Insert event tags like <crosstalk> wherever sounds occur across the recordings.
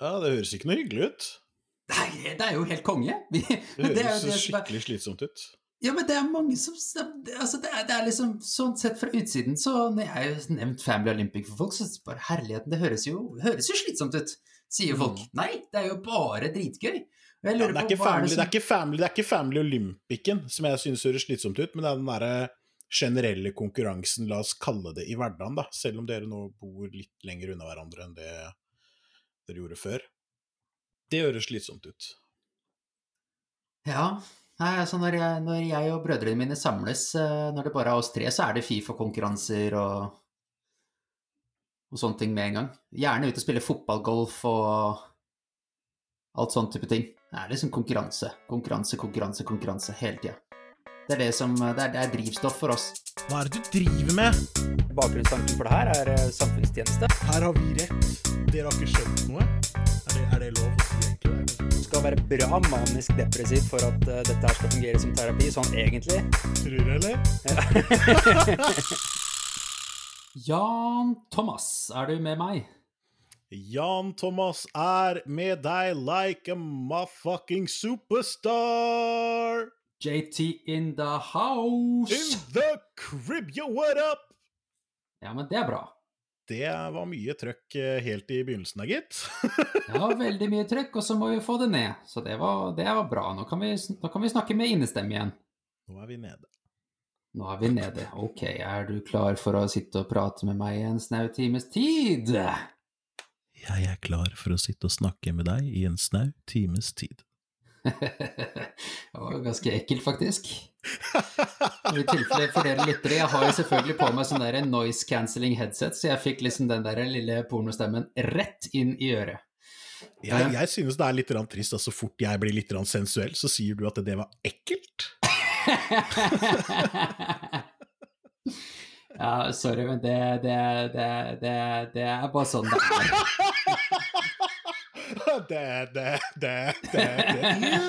Ja, det høres ikke noe hyggelig ut. Nei, det er jo helt konge. Vi, <laughs> Det det høres det er- skikkelig slitsomt ut. Ja, men det er mange som altså det, er, det er liksom Sånn sett fra utsiden, så når jeg har nevnt Family Olympic for folk, så det bare herligheten, det høres jo, høres jo slitsomt ut, sier folk. Nei, det er jo bare dritgøy. Ja, det, er på ikke family, det det, er som ikke family, det er ikke Family Olympicen som jeg synes høres slitsomt ut, men det er den derre generelle konkurransen, la oss kalle det, i hverdagen, da. Selv om dere nå bor litt lenger unna hverandre enn det dere gjorde før. Det høres slitsomt ut. Ja. Nei, altså når jeg, når jeg og brødrene mine samles, eh, når det bare er oss tre, så er det Fifa-konkurranser og, og sånne ting med en gang. Gjerne ut og spille fotballgolf og alt sånn type ting. Det er liksom konkurranse, konkurranse, konkurranse, konkurranse hele tida. Det er det som det er, det er drivstoff for oss. Hva er det du driver med? Bakgrunnstanken for det her er eh, samfunnstjeneste. Her har vi rett. Dere har ikke skjønt noe. Er det, er det lov å si egentlig? Du skal være bra manisk depressiv for at uh, dette her skal fungere som terapi, sånn egentlig. Tror du, eller? <laughs> Jan Thomas, er du med meg? Jan Thomas er med deg like a motherfucking superstar! JT in the house. In the crib, yo, what up? Ja, men det er bra. Det var mye trøkk eh, helt i begynnelsen da, gitt. <laughs> Ja, veldig mye trøkk, og så må vi få det ned. Så det var, det var bra. Nå kan, vi, nå kan vi snakke med innestemme igjen. Nå er vi nede. Nå er vi nede. Ok, er du klar for å sitte og prate med meg i en snau times tid? Jeg er klar for å sitte og snakke med deg i en snau times tid. <laughs> det var ganske ekkelt, faktisk. I tilfelle for dere lyttere, jeg har jo selvfølgelig på meg sånn der noise cancelling headset, så jeg fikk liksom den der lille pornostemmen rett inn i øret. Jeg, jeg synes det er litt trist at så fort jeg blir litt sensuell, så sier du at det var ekkelt. <laughs> ja, sorry, men det, det, det, det, det er bare sånn det er. <laughs> det, det, det, det, det.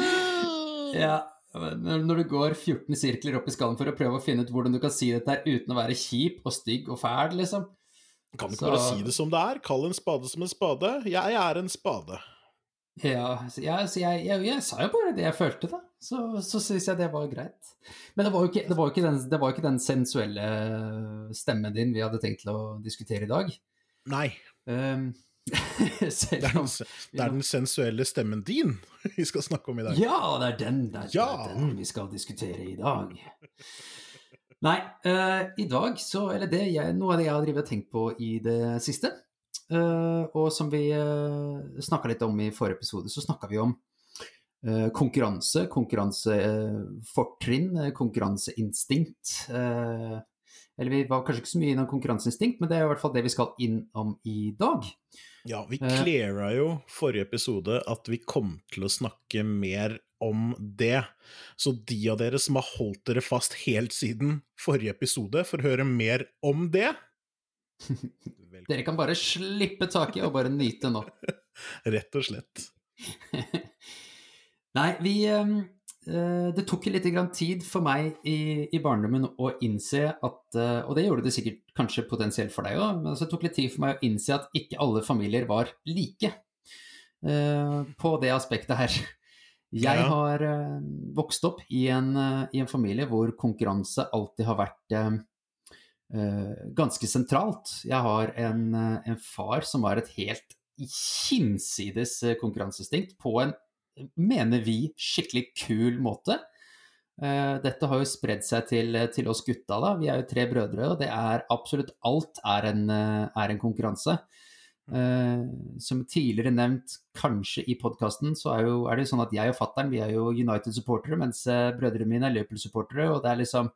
<laughs> Ja, når du går 14 sirkler opp i skallen for å prøve å finne ut hvordan du kan si dette her uten å være kjip og stygg og fæl, liksom. Kan du ikke bare si det som det er? Kall en spade som en spade. Jeg er en spade. Ja, jeg, jeg, jeg, jeg sa jo bare det jeg følte, da. Så, så syns jeg det var greit. Men det var, jo ikke, det, var ikke den, det var ikke den sensuelle stemmen din vi hadde tenkt til å diskutere i dag. Nei, Um, <laughs> det er, den, det er den sensuelle stemmen din <laughs> vi skal snakke om i dag. Ja, det er den, det er, Ja. det er den vi skal diskutere i dag. Nei, uh, i dag så Eller det jeg, noe av det jeg har drevet og tenkt på i det siste, uh, og som vi uh, snakka litt om i forrige episode, så snakka vi om Uh, konkurranse, konkurransefortrinn, uh, konkurranseinstinkt. eh, eller vi var kanskje ikke så mye innom konkurranseinstinkt, men det er i hvert fall det vi skal innom i dag. Ja, vi Eh. cleara jo forrige episode at vi kom til å snakke mer om det. Så de av dere som har holdt dere fast helt siden forrige episode for å høre mer om det Velkommen. <laughs> Dere kan bare slippe taket og bare nyte nå. <laughs> Rett og slett. <laughs> Nei, vi eh, eh, Det tok litt grann tid for meg i, i barndommen å innse at eh, Og det gjorde det sikkert kanskje potensielt for deg òg, men det tok litt tid for meg å innse at ikke alle familier var like eh, på det aspektet her. Jeg har eh, vokst opp i en, eh, i en familie hvor konkurranse alltid har vært eh, eh, ganske sentralt. Jeg har en, eh, en far som var et helt hinsides eh, konkurranseinstinkt på en, mener vi, skikkelig kul måte. Eh, dette har jo spredd seg til, til oss gutta, da. Vi er jo tre brødre, og det er absolutt alt er en, eh, er en konkurranse. Eh, som tidligere nevnt, kanskje i podkasten, så er, jo, er det jo sånn at jeg og fattern er jo United-supportere, mens brødrene mine er Liverpool-supportere. Og det er liksom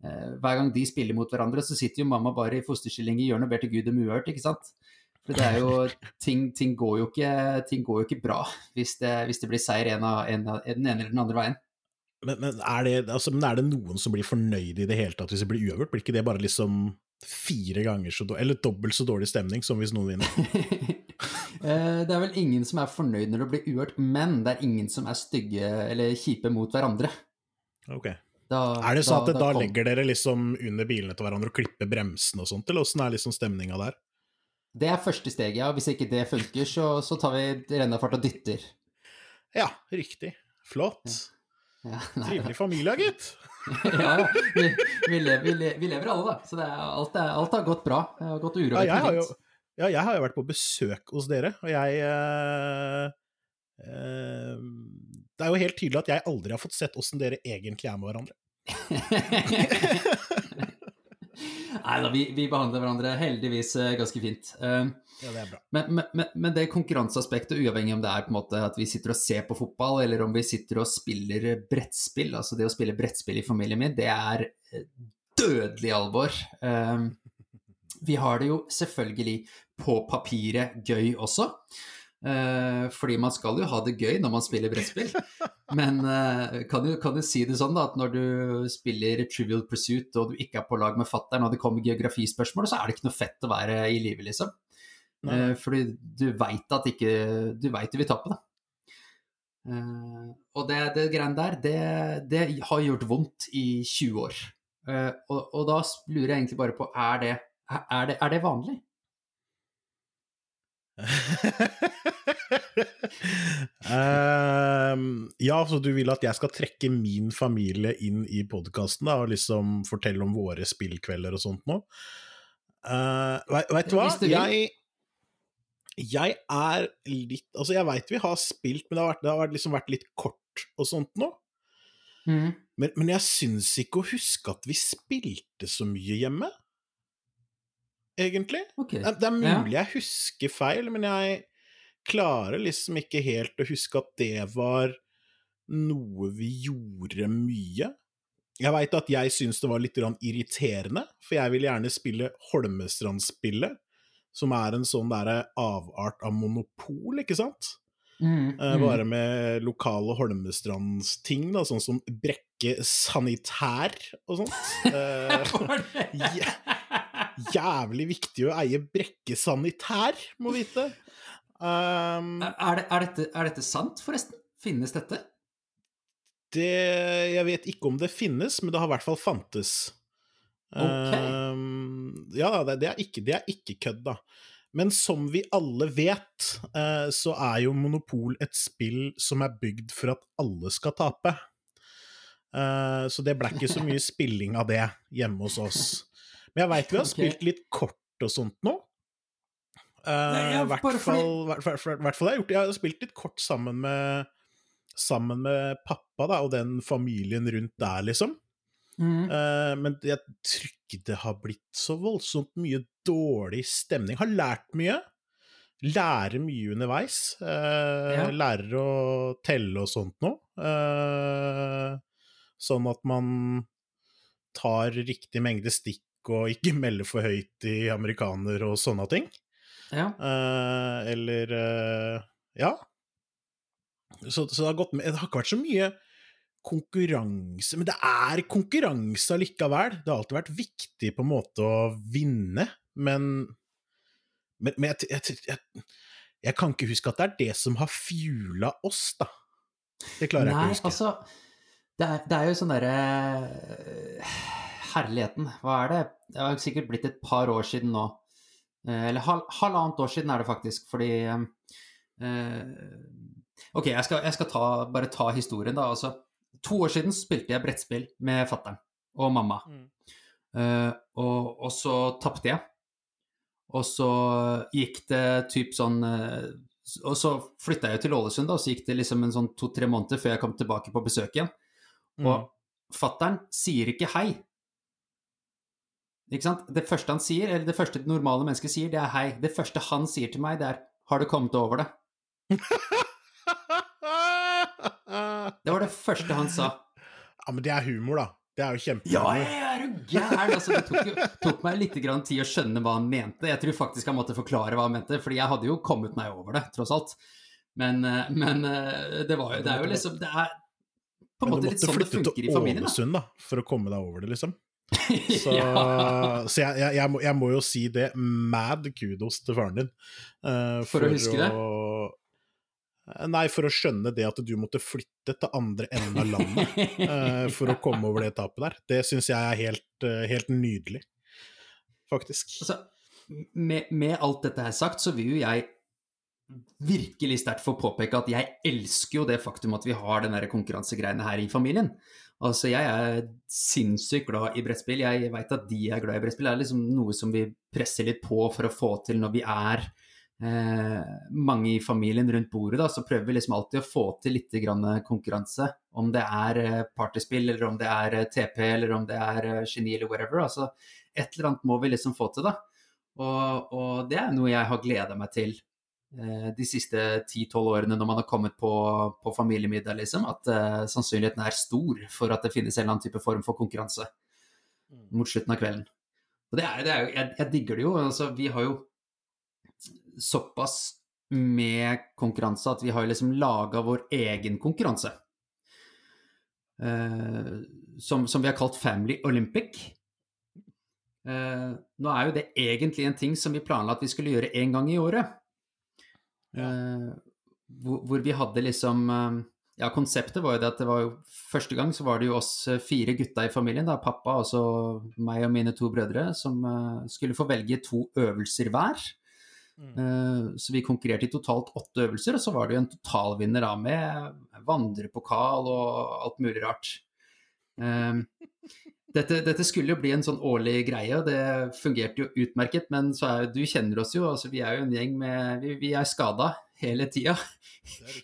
Hver gang de spiller mot hverandre, så sitter jo mamma bare i fosterstilling i hjørnet og ber til Gud om uhørt, ikke sant? For det jo Ting, ting, går, ikke, ting går jo ikke bra hvis det, hvis det blir seier en av, en av, den ene eller den andre veien. Men, men, er det, altså, men er det noen som blir fornøyd i det hele tatt hvis det blir uavgjort? Blir ikke det bare liksom fire ganger så dårlig, eller dobbelt så dårlig stemning som hvis noen vinner? <laughs> Eh, det er vel ingen som er fornøyd når det blir uhørt, men det er ingen som er stygge eller kjipe mot hverandre. Ok. Da, Er det sånn at da, da legger dere liksom under bilene til hverandre og klipper bremsene og sånt, eller åssen er liksom stemninga der? Det er første steget, ja. Hvis ikke det funker, så, så tar vi rennafart og dytter. Ja, riktig. Flott. Ja, <laughs> nei, Trivelig familie, gitt. ja, <laughs> ja. Vi, vi, lever, vi, lever, vi lever alle, da. Så det er, alt, er, alt har gått bra. Det har gått Ja, urovekkende jo, fint. ja, jeg har jo vært på besøk hos dere, og jeg eh, eh, Det er jo helt tydelig at jeg aldri har fått sett åssen dere egentlig er med hverandre. <laughs> Nei da, vi, vi behandler hverandre heldigvis eh, ganske fint. Eh, Ja, det er bra. Men, men, men- det konkurranseaspektet, uavhengig om det er på en måte at vi sitter og ser på fotball, eller om vi sitter og spiller brettspill, altså det å spille brettspill i familien min, det er eh, dødelig alvor. Vi har det jo selvfølgelig på papiret gøy også. Eh, fordi man skal jo ha det gøy når man spiller brettspill. Men eh, kan, du, kan du si det sånn da, at når du spiller Trivial Pursuit og du ikke er på lag med fattern og det kommer geografispørsmål, så er det ikke noe fett å være i live, liksom. Nei. Eh, fordi du veit at ikke Du veit du vil tape, da. Eh, og det, det greiene der, det, det har gjort vondt i 20 år. Eh, og, og da lurer jeg egentlig bare på, er det, er det, er det vanlig? Ehm, ja, så du vil at jeg skal trekke min familie inn i podkasten og liksom fortelle om våre spillkvelder og sånt nå? Uh, Veit du hva? Jeg, jeg er litt Altså, jeg veit vi har spilt, men det har, vært, det har liksom vært litt kort og sånt nå. Mm. Men, men jeg syns ikke å huske at vi spilte så mye hjemme, egentlig. Okay. Det er mulig jeg husker feil, men jeg klarer liksom ikke helt å huske at det var noe vi gjorde mye. Jeg veit at jeg syns det var litt irriterende, for jeg vil gjerne spille Holmestrand-spillet, som er en sånn derre avart av monopol, ikke sant? Mm, Eh, mm. Bare med lokale Holmestrandsting, da, sånn som Brekke sanitær og sånt. <laughs> Eh, <laughs> Ja. Jævlig viktig å eie Brekke sanitær, må vite. Um, er, det, er, dette, er dette sant, forresten? Finnes dette? det Jeg vet ikke om det finnes, men det har i hvert fall fantes. Ok. Um, ja, det, det, er ikke, det er ikke kødd, da. Men som vi alle vet, eh, så er jo Monopol et spill som er bygd for at alle skal tape. Eh, så det ble ikke så mye <laughs> spilling av det hjemme hos oss. Men jeg veit vi har okay. spilt litt kort og sånt nå. I hvert fall, har jeg gjort Jeg har spilt litt kort sammen med Sammen med pappa da, og den familien rundt der, liksom. Mm. Uh, men jeg tror ikke det har blitt så voldsomt mye dårlig stemning. Har lært mye. Lærer mye underveis. Uh, Ja. Lærer å telle og sånt nå. Uh, sånn at man tar riktig mengde stikk og ikke melde for høyt i amerikaner og sånne ting. Ja. Uh, eller uh, Ja. Så, så det har gått med Det har ikke vært så mye konkurranse Men det er konkurranse allikevel. Det har alltid vært viktig på en måte å vinne, men Men, men jeg, jeg, jeg, jeg kan ikke huske at det er det som har fuela oss, da. Det klarer jeg ikke å huske. altså det er, det er jo sånn derre øh, Herligheten, hva er det? Det har sikkert blitt et par år siden nå. Eh, Eller hal halvannet år siden er det faktisk, fordi eh, Ok, jeg skal, jeg skal ta, bare ta historien, da. Altså, to år siden spilte jeg brettspill med fattern og mamma. Mm. Eh, og, og så tapte jeg. Og så gikk det typ sånn eh, Og så flytta jeg jo til Ålesund, da, og så gikk det liksom en sånn to-tre måneder før jeg kom tilbake på besøk igjen. Mm. Og fattern sier ikke hei. Ikke sant? Det første han sier, eller det første normale mennesket sier, det er hei. Det første han sier til meg, det er 'har du kommet over det'? <laughs> Det var det første han sa. ja, men det er humor, da. Det er jo Ja, kjempehumor. jeg er jo gæren! Altså, det tok, jo, tok meg litt grann tid å skjønne hva han mente. Jeg tror faktisk han måtte forklare hva han mente, fordi jeg hadde jo kommet meg over det, tross alt. Men, eh, men eh, det var jo Det er jo liksom Det er på en måte litt sånn det funker i familien. Du måtte flytte til Ålesund da, for å komme deg over det, liksom. <laughs> Så, ja. så jeg, jeg, jeg, må, jeg må jo si det. Mad kudos til faren din. Uh, For å huske det? Eh, Nei, for å skjønne det at du måtte flytte til andre enden av landet uh, <laughs> for å komme over det tapet der. Det syns jeg er helt, uh, helt nydelig, faktisk. Altså, med, med alt dette her sagt, så vil jo jeg virkelig sterkt få påpeke at jeg elsker jo det faktum at vi har den der konkurransegreiene her i familien. Altså, jeg er sinnssykt glad i brettspill. Jeg veit at de er glad i brettspill. Det er liksom noe som vi presser litt på for å få til når vi er eh, mange i familien rundt bordet. Da, så prøver vi liksom alltid å få til litt konkurranse. Om det er eh, partyspill, eller om det er eh, TP, eller om det er eh, geni, eller whatever. Altså, et eller annet må vi liksom få til, da. Og, og det er noe jeg har gleda meg til de siste 10-12 årene når man har kommet på, på familiemiddag, liksom, at uh, sannsynligheten er stor for at det finnes en eller annen type form for konkurranse mm. mot slutten av kvelden. Og det er, det er jo, jeg, jeg, digger det jo. Altså, vi har jo såpass med konkurranse at vi har liksom laga vår egen konkurranse. Uh, som, som, vi har kalt Family Olympic. Uh, nå er jo det egentlig en ting som vi planla at vi skulle gjøre én gang i året. Ja. Eh, hvor, hvor, vi hadde liksom eh, Ja, konseptet var jo det at det var jo Første gang så var det jo oss eh, fire gutta i familien, da, pappa og så meg og mine to brødre, som skulle få velge to øvelser hver. Mm. Så vi konkurrerte i totalt åtte øvelser, og så var det jo en totalvinner da med vandrepokal og alt mulig rart. <laughs> Dette, dette, skulle jo bli en sånn årlig greie, og det fungerte jo utmerket. Men så er, du kjenner oss jo, altså vi er jo en gjeng med Vi, vi er skada hele tida.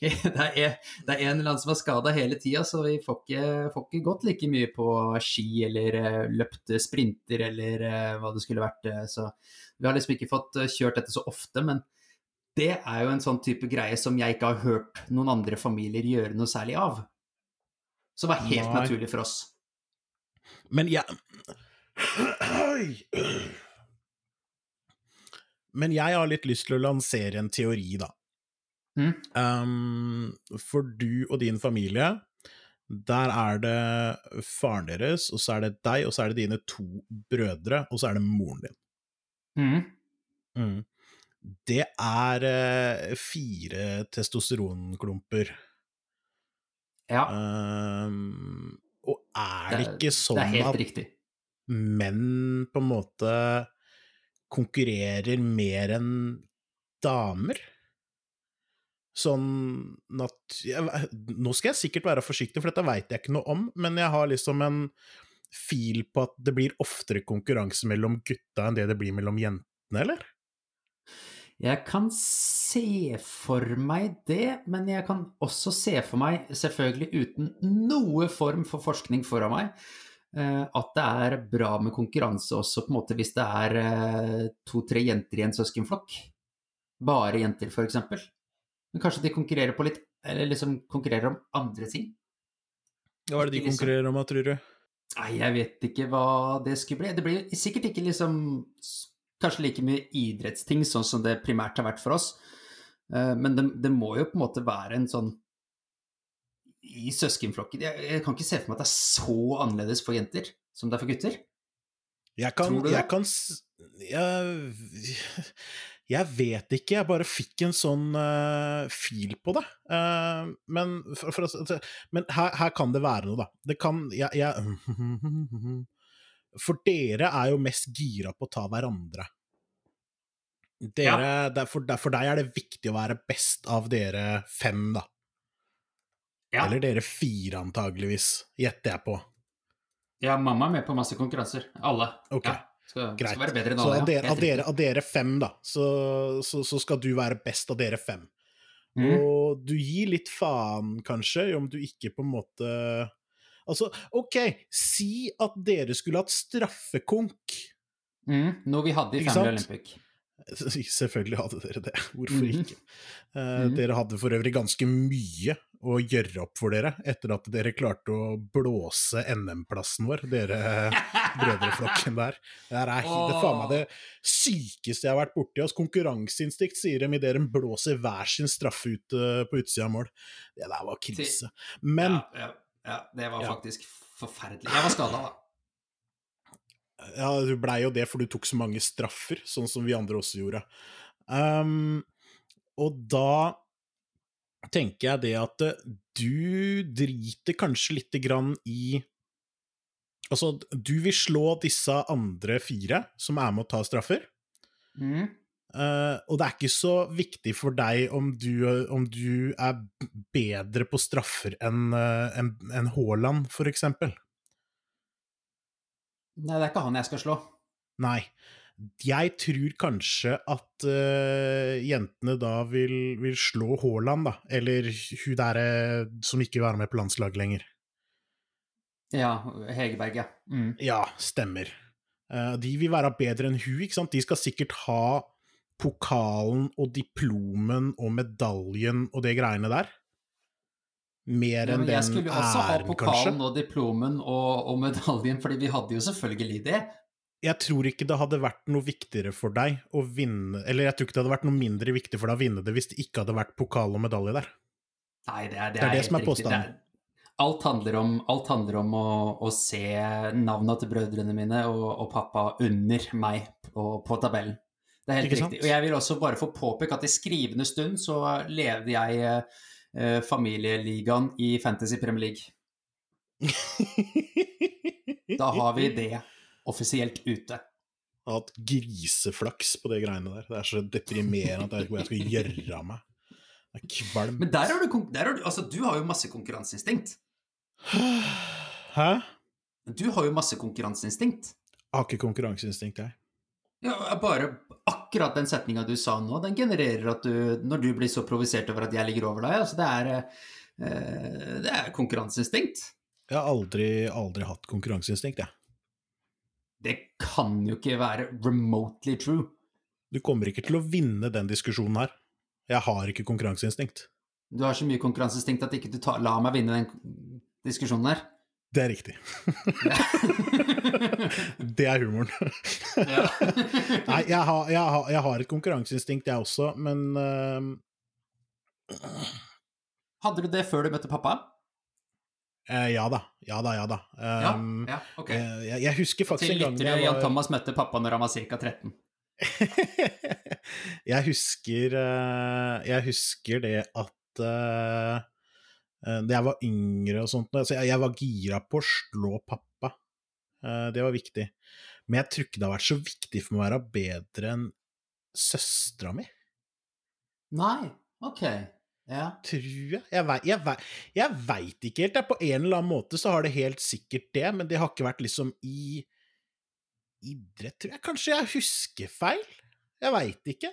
Det, <laughs> det, det, er en eller annen som er skada hele tida, så vi får ikke, får ikke, gått like mye på ski eller uh, løpt sprinter eller uh, hva det skulle vært. Uh, så vi har liksom ikke fått kjørt dette så ofte, men det er jo en sånn type greie som jeg ikke har hørt noen andre familier gjøre noe særlig av. Som var helt Nei. naturlig for oss. Men jeg Men jeg har litt lyst til å lansere en teori, da. Mm. Um, for du og din familie, der er det faren deres, og så er det deg, og så er det dine to brødre, og så er det moren din. Mm. Mm. Det er uh, fire testosteronklumper. Ja. Um, er det, det ikke sånn det at riktig. menn på en måte konkurrerer mer enn damer? Sånn nat... Nå skal jeg sikkert være forsiktig, for dette veit jeg ikke noe om, men jeg har liksom en fil på at det blir oftere konkurranse mellom gutta enn det det blir mellom jentene, eller? Jeg kan se for meg det, men jeg kan også se for meg, selvfølgelig uten noe form for forskning foran meg, eh, at det er bra med konkurranse også på en måte hvis det er eh, to-tre jenter i en søskenflokk. Bare jenter, f.eks. Men kanskje de konkurrerer på litt Eller liksom konkurrerer om andre ting? Hva er det de liksom konkurrerer om, tror du? Nei, jeg vet ikke hva det skulle bli. Det blir sikkert ikke liksom kanskje like mye idrettsting, sånn som det primært har vært for oss. Eh, men det, det må jo på en måte være en sånn I søskenflokken jeg, jeg, kan ikke se for meg at det er så annerledes for jenter som det er for gutter. Jeg kan Tror du det? Jeg kan jeg, jeg vet ikke, jeg bare fikk en sånn uh, fil på det. Uh, men, for, for, men her, her, kan det være noe, da. Det kan jeg, jeg For dere er jo mest gira på å ta hverandre. Dere, ja. derfor, for deg er det viktig å være best av dere fem, da. Ja. Eller dere fire, antageligvis, gjetter jeg på. Ja, mamma er med på masse konkurranser. Alle. Okay. Ja. Skal, Greit. Skal alle, så av dere, av, dere, av dere, fem, da, så, så, så, skal du være best av dere fem. Mm. Og du gir litt faen, kanskje, om du ikke på en måte Altså, OK, si at dere skulle hatt straffekonk. Mm, noe vi hadde i Family Olympic. <laughs> Selvfølgelig hadde dere det, hvorfor mm -hmm. ikke? Uh, mm -hmm. Dere hadde for øvrig ganske mye å gjøre opp for dere etter at dere klarte å blåse NM-plassen vår, dere <laughs> brødreflokken der. Det er, oh. det faen meg det sykeste jeg har vært borti. Altså, konkurranseinstinkt sier dem idet de blåser hver sin straffe ut uh, på utsida av mål. Det der var krise. Men ja, ja. Ja, det var faktisk forferdelig. Jeg var skada, da. Ja, du blei jo det, for du tok så mange straffer, sånn som vi andre også gjorde. Um, og da tenker jeg det at eh, du driter kanskje lite grann i Altså, du vil slå disse andre fire som er med å ta straffer, Mm. Eh, og det er ikke så viktig for deg om du, om du er bedre på straffer enn uh, en, en Haaland, for eksempel. Nei, det er ikke han jeg skal slå. Nei. Jeg tror kanskje at uh, jentene da vil, vil slå Haaland, da. Eller hun derre som ikke vil være med på landslaget lenger. Ja, Hegerberg, ja. Mm. Ja, stemmer. Eh, de vil være bedre enn hun, ikke sant. De skal sikkert ha pokalen og diplomen og medaljen og det greiene der. Mer enn kanskje. jeg skulle jo også ha pokalen kanskje. og diplomen og, og medaljen, fordi vi hadde jo selvfølgelig det. Jeg tror ikke det hadde vært noe viktigere for deg å vinne Eller jeg tror ikke det hadde vært noe mindre viktig for deg å vinne det hvis det ikke hadde vært pokal og medalje der. Nei, det er det, Det er det som er påstanden. Alt handler om, alt handler om å, å se navnene til brødrene mine og, og pappa under meg på, på tabellen. Det er helt Ikke sant? riktig. Og jeg vil også bare få påpeke at i skrivende stund så levde jeg eh, familieligaen i Fantasy Premier League. <laughs> Da har vi det offisielt ute. Jeg har hatt griseflaks på de greiene der. Det er så deprimerende at jeg vet ikke hvor jeg skal gjøre av meg. Det er kvalmt. Men der har du, der har du Altså, du har jo masse konkurranseinstinkt. Hæ? Du har jo masse konkurranseinstinkt. Jeg har ikke konkurranseinstinkt, jeg. Ja, bare akkurat den setninga du sa nå, den genererer at du Når du blir så provosert over at jeg ligger over deg, altså det er eh, Det er konkurranseinstinkt. Jeg har aldri, aldri hatt konkurranseinstinkt, jeg. Det kan jo ikke være remotely true. Du kommer ikke til å vinne den diskusjonen her. Jeg har ikke konkurranseinstinkt. Du har så mye konkurranseinstinkt at ikke du tar, la meg vinne den diskusjonen her. Det er riktig. <laughs> det er humoren. Nei, jeg har, jeg, har, jeg har et konkurranseinstinkt, jeg også, men uh... Hadde du det før du møtte pappa? Uh, Ja da. Ja da, ja da. Um, ja ja, okay. uh, jeg, jeg husker faktisk en gang lyttere, jeg Jan Thomas møtte pappa når han var ca. 13. <laughs> jeg husker eh, Jeg husker det at Da jeg var yngre og sånt så jeg, jeg var gira på å slå pappa. Eh, det var viktig. Men jeg tror ikke det har vært så viktig for meg å være bedre enn søstera mi. Nei, ok. Ja. Tror jeg. Jeg, vei, jeg, vei, jeg veit ikke helt. På en eller annen måte så har det helt sikkert det, men det har ikke vært liksom i idrett, tror jeg. Kanskje jeg husker feil? Jeg veit ikke.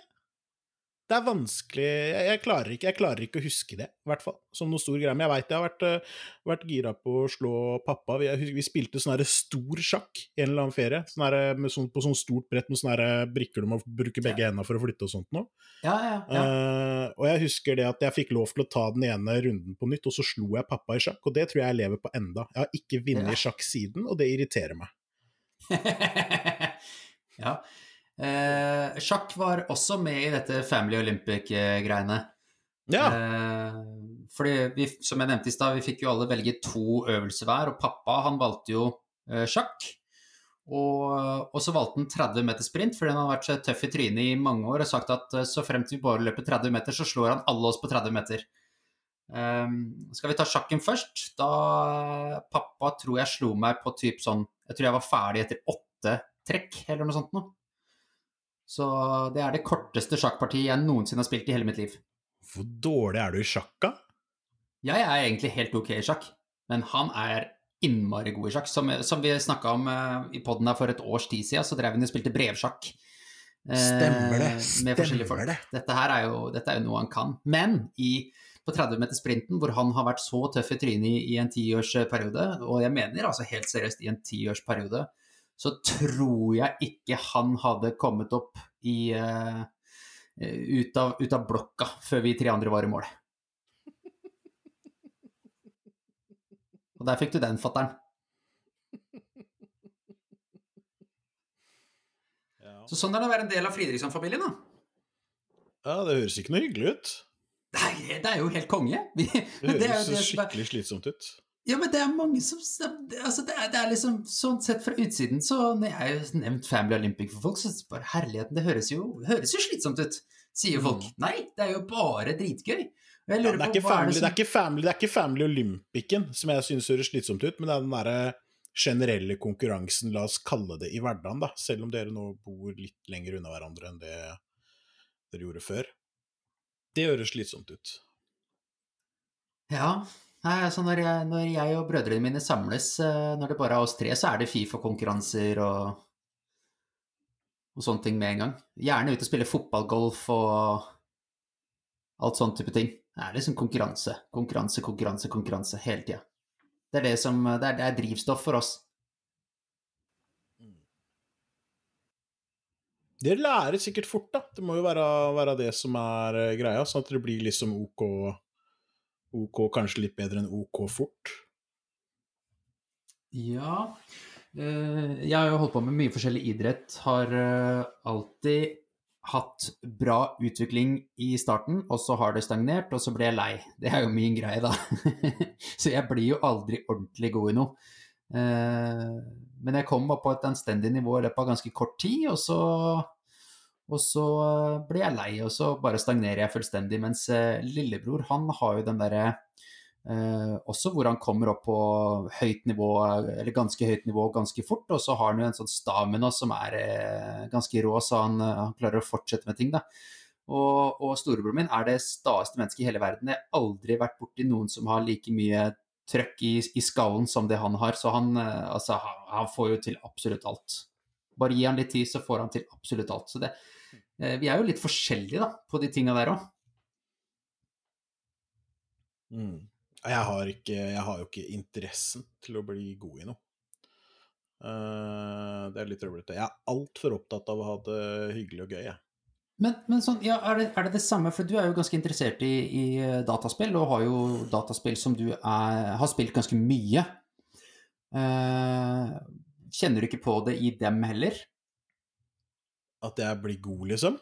Det er vanskelig jeg, jeg, klarer ikke, jeg klarer ikke å huske det, i hvert fall, som noe stor greie. Men jeg veit jeg har vært, eh, vært gira på å slå pappa. Vi, jeg vi spilte sånn herre stor sjakk i en eller annen ferie, sånn herre med sånn, på sånn stort brett med sånne her brikker du må bruke begge hendene for å flytte og sånt noe. Ja, ja, ja. Uh, og jeg husker det at jeg fikk lov til å ta den ene runden på nytt, og så slo jeg pappa i sjakk, og det tror jeg jeg lever på enda. Jeg har ikke vunnet Ja. sjakk siden, og det irriterer meg. <laughs> ja. Eh, sjakk var også med i dette Family Olympic-greiene. Ja, Eh, fordi vi, som jeg nevnte i stad, vi fikk jo alle velge to øvelser hver, og pappa han valgte jo eh, sjakk. Og, og så valgte han 30 meter sprint, fordi han har vært så tøff i trynet i mange år og sagt at så så fremt vi bare løper 30 meter, så slår han alle oss på 30 meter. Um, skal vi ta sjakken først? Da Pappa tror jeg slo meg på typ sånn Jeg tror jeg var ferdig etter åtte trekk, eller noe sånt noe. Så det er det korteste sjakkpartiet jeg noensinne har spilt i hele mitt liv. hvor dårlig er du i sjakka? Jeg er egentlig helt ok i sjakk, men han er innmari god i sjakk. Som, som vi snakka om uh, i poden her for et års tid siden, så drev han og spilte brevsjakk. eh, Stemmer det, Med forskjellige folk. stemmer det. Dette her er jo, dette er jo noe han kan. Men i, på 30 meter sprinten, hvor han har vært så tøff i trynet i, i en tiårsperiode, og jeg mener altså helt seriøst i en tiårsperiode, så tror jeg ikke han hadde kommet opp i uh, ut, av, ut av blokka før vi tre andre var i mål. Og der fikk du den, fatter'n. Så sånn er det å være en del av Fridriksson-familien, da. Ja, det høres ikke noe hyggelig ut. Nei, det er jo helt konge. Det er høres skikkelig slitsomt ut. Ja, men det er mange som altså det, er, det er liksom Sånn sett fra utsiden, så når jeg har nevnt Family Olympic for folk, så er det bare herligheten, det høres jo, høres jo slitsomt ut, sier folk. Nei, det er jo bare dritgøy. Mm. Ja, det, er på ikke family, det det, er som ikke family, det er ikke Family Olympicen som jeg syns høres slitsomt ut, men det er den derre generelle konkurransen, la oss kalle det, i hverdagen, da, selv om dere nå bor litt lenger unna hverandre enn det dere gjorde før. Det høres slitsomt ut. Ja. Nei, altså når jeg, når jeg og brødrene mine samles, eh, når det bare er oss tre, så er det Fifa-konkurranser og, og sånne ting med en gang. Gjerne ut og spille fotballgolf og alt sånn type ting. Det er liksom konkurranse, konkurranse, konkurranse, konkurranse hele tida. Det er det som det er, det er drivstoff for oss. Dere lærer sikkert fort, da. Det må jo være, være det som er eh, greia, sånn at det blir liksom OK, OK kanskje litt bedre enn OK fort. Ja. eh, Jeg har jo holdt på med mye forskjellig idrett. Har eh, alltid hatt bra utvikling i starten, og så har det stagnert, og så blir jeg lei. Det er jo min greie, da. <laughs> Så jeg blir jo aldri ordentlig god i noe. Eh, Men jeg kom opp på et anstendig nivå i løpet av ganske kort tid, og så, og så eh, blir jeg lei, og så bare stagnerer jeg fullstendig. Mens eh, lillebror, han har jo den derre Eh, også hvor han kommer opp på høyt nivå, eller ganske høyt nivå ganske fort. Og så har han jo en sånn stamina som er eh, ganske rå, så han, eh, han klarer å fortsette med ting. da. Og, og storebroren min er det staeste mennesket i hele verden. Jeg har aldri vært borti noen som har like mye trøkk i, i skallen som det han har. Så han, altså, han, han får jo til absolutt alt. Bare gi han litt tid, så får han til absolutt alt. Så det, vi er jo litt forskjellige da, på de tinga der òg. Mm. Jeg, har ikke, jeg har jo ikke interessen til å bli god i noe. Uh, det er litt trøblete. Jeg er altfor opptatt av å ha det hyggelig og gøy, jeg. Men, men sånn, ja, er, det, er det det samme, for du er jo ganske interessert i, i eh, dataspill, og har jo dataspill som du er, har spilt ganske mye. Uh, kjenner du ikke på det i dem heller? At jeg blir god, liksom.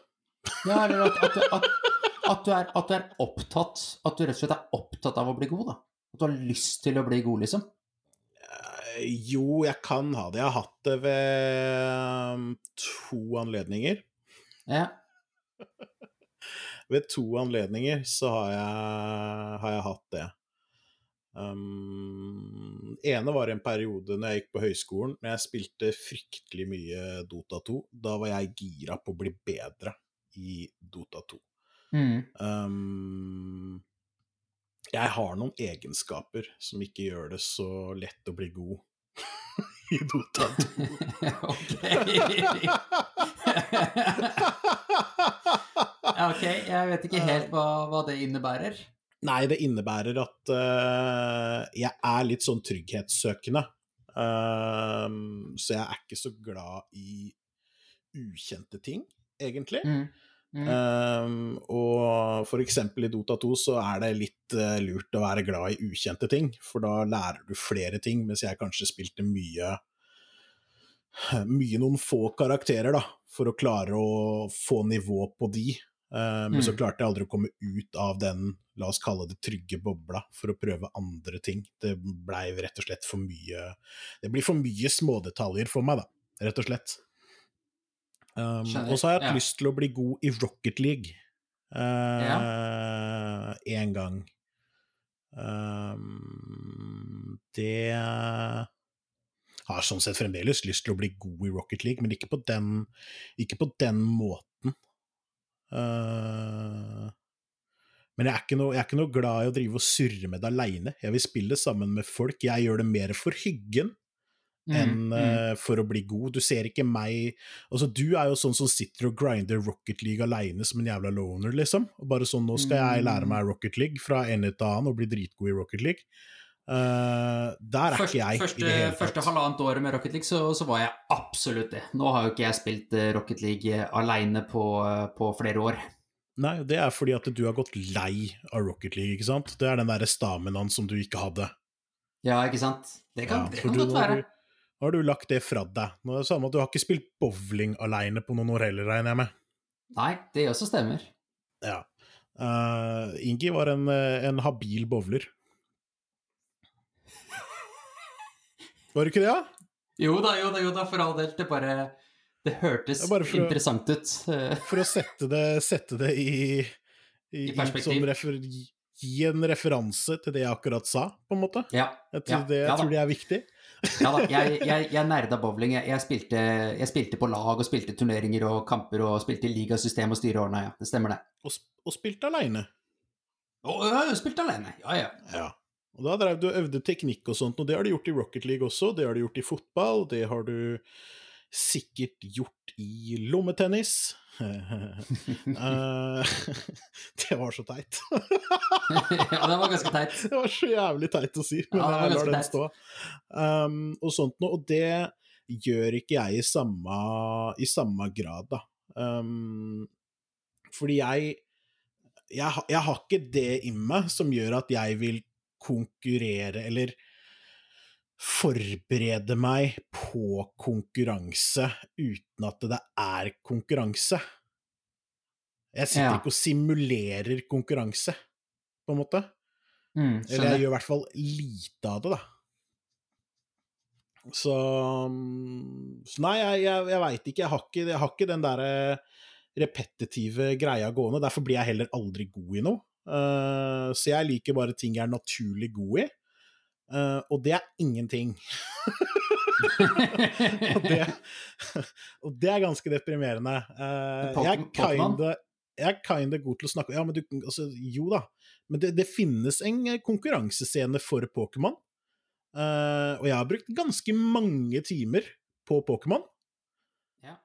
Ja, eller at, at, at, at, du er, at du er opptatt At du rett og slett er opptatt av å bli god, da. At du har lyst til å bli god, liksom. Eh, Jo, jeg kan ha det. Jeg har hatt det ved um, to anledninger. Ja. <laughs> Ved to anledninger så har jeg, har jeg hatt det. Um, ene var en periode når jeg gikk på høyskolen, når jeg spilte fryktelig mye Dota 2. Da var jeg gira på å bli bedre i Dota 2. Mm. Um, jeg har noen egenskaper som ikke gjør det så lett å bli god <laughs> i Dota 2. Ja, <laughs> <laughs> ok, jeg vet ikke helt hva, hva det innebærer. Nei, det innebærer at uh, jeg er litt sånn trygghetssøkende. Uh, så jeg er ikke så glad i ukjente ting, egentlig. Mm. Mm. Um, og for eksempel i Dota 2 så er det litt uh, lurt å være glad i ukjente ting, for da lærer du flere ting, mens jeg kanskje spilte mye mye noen få karakterer, da, for å klare å få nivå på de. Eh, men så Mm. klarte jeg aldri å komme ut av den, la oss kalle det trygge bobla, for å prøve andre ting. Det blei rett og slett for mye Det blir for mye smådetaljer for meg, da, rett og slett. Um, og så har jeg hatt ja. lyst til å bli god i Rocket League. Én gang. Um, det har sånn sett fremdeles lyst til å bli god i Rocket League, men ikke på den, ikke på den måten. Eh, men jeg er, ikke noe, jeg er ikke noe glad i å drive og surre med det aleine. Jeg vil spille sammen med folk. Jeg gjør det mer for hyggen Mm, enn mm. Uh, for å bli god. Du ser ikke meg Altså, du er jo sånn som sitter og grinder Rocket League aleine som en jævla loner, liksom. Og bare sånn, nå skal jeg lære meg Rocket League fra en til annen og bli dritgod i Rocket League. Eh, der er Først- ikke jeg første, første halvannet året med Rocket League, så, så var jeg absolutt det. Nå har jo ikke jeg spilt eh, Rocket League aleine på, eh, på flere år. Nei, det er fordi at du har gått lei av Rocket League, ikke sant? Det er den derre staminaen som du ikke hadde. Ja, ikke sant? Det kan, Ja, det kan godt være. Nå har du lagt det fra deg. Nå er det samme at Du har ikke spilt bowling aleine på noen år heller, regner jeg med. Nei, det også stemmer. Ja. Uh, Ingi var en, eh, en habil bowler. Var det ikke det, da? Jo da, jo da, jo da, for all del. Det bare Det hørtes Det er for å- interessant ut. <laughs> For å sette det, sette det i, i, I perspektiv. som refer, gi en referanse til det jeg akkurat sa, på en måte. Ja. Jeg tror, Ja, det, jeg ja tror det er viktig. Ja da, jeg, <laughs> jeg, jeg nerda bowling. Jeg, spilte, jeg spilte på lag og spilte turneringer og kamper og spilte i ligasystem og styreordna, ja. Det stemmer, det. Og, og spilte aleine. Å, jeg har jo spilt alene. Ja, ja. Ja. Og da drev du og øvde teknikk og sånt, og det har du gjort i Rocket League også, det har du gjort i fotball, det har du sikkert gjort i lommetennis. <laughs> Eh, <laughs> det var så teit. ja, det var ganske teit. <laughs> Det var så jævlig teit å si, men Ja, jeg lar den stå. Um, og sånt noe, og det gjør ikke jeg i samme, i samme grad, da. Um, fordi jeg, jeg Jeg har ikke det i meg som gjør at jeg vil konkurrere eller forberede meg på konkurranse uten at det er konkurranse. Jeg sitter Ja. ikke og simulerer konkurranse, på en måte. Mm, Eller jeg gjør i hvert fall lite av det, da. Så, mm, så Nei, jeg, jeg, jeg veit ikke. Ikke, jeg har ikke den derre repetitive greia gående. Derfor blir jeg heller aldri god i noe. Eh, så jeg liker bare ting jeg er naturlig god i. Eh, og det er ingenting. <laughs> og, det, og det er ganske deprimerende. Eh, jeg er kinda jeg er kinda god til å snakke Ja, men du altså, Jo da. Men det, det finnes en konkurransescene for Pokémon. Uh, og jeg har brukt ganske mange timer på Pokémon. Ja.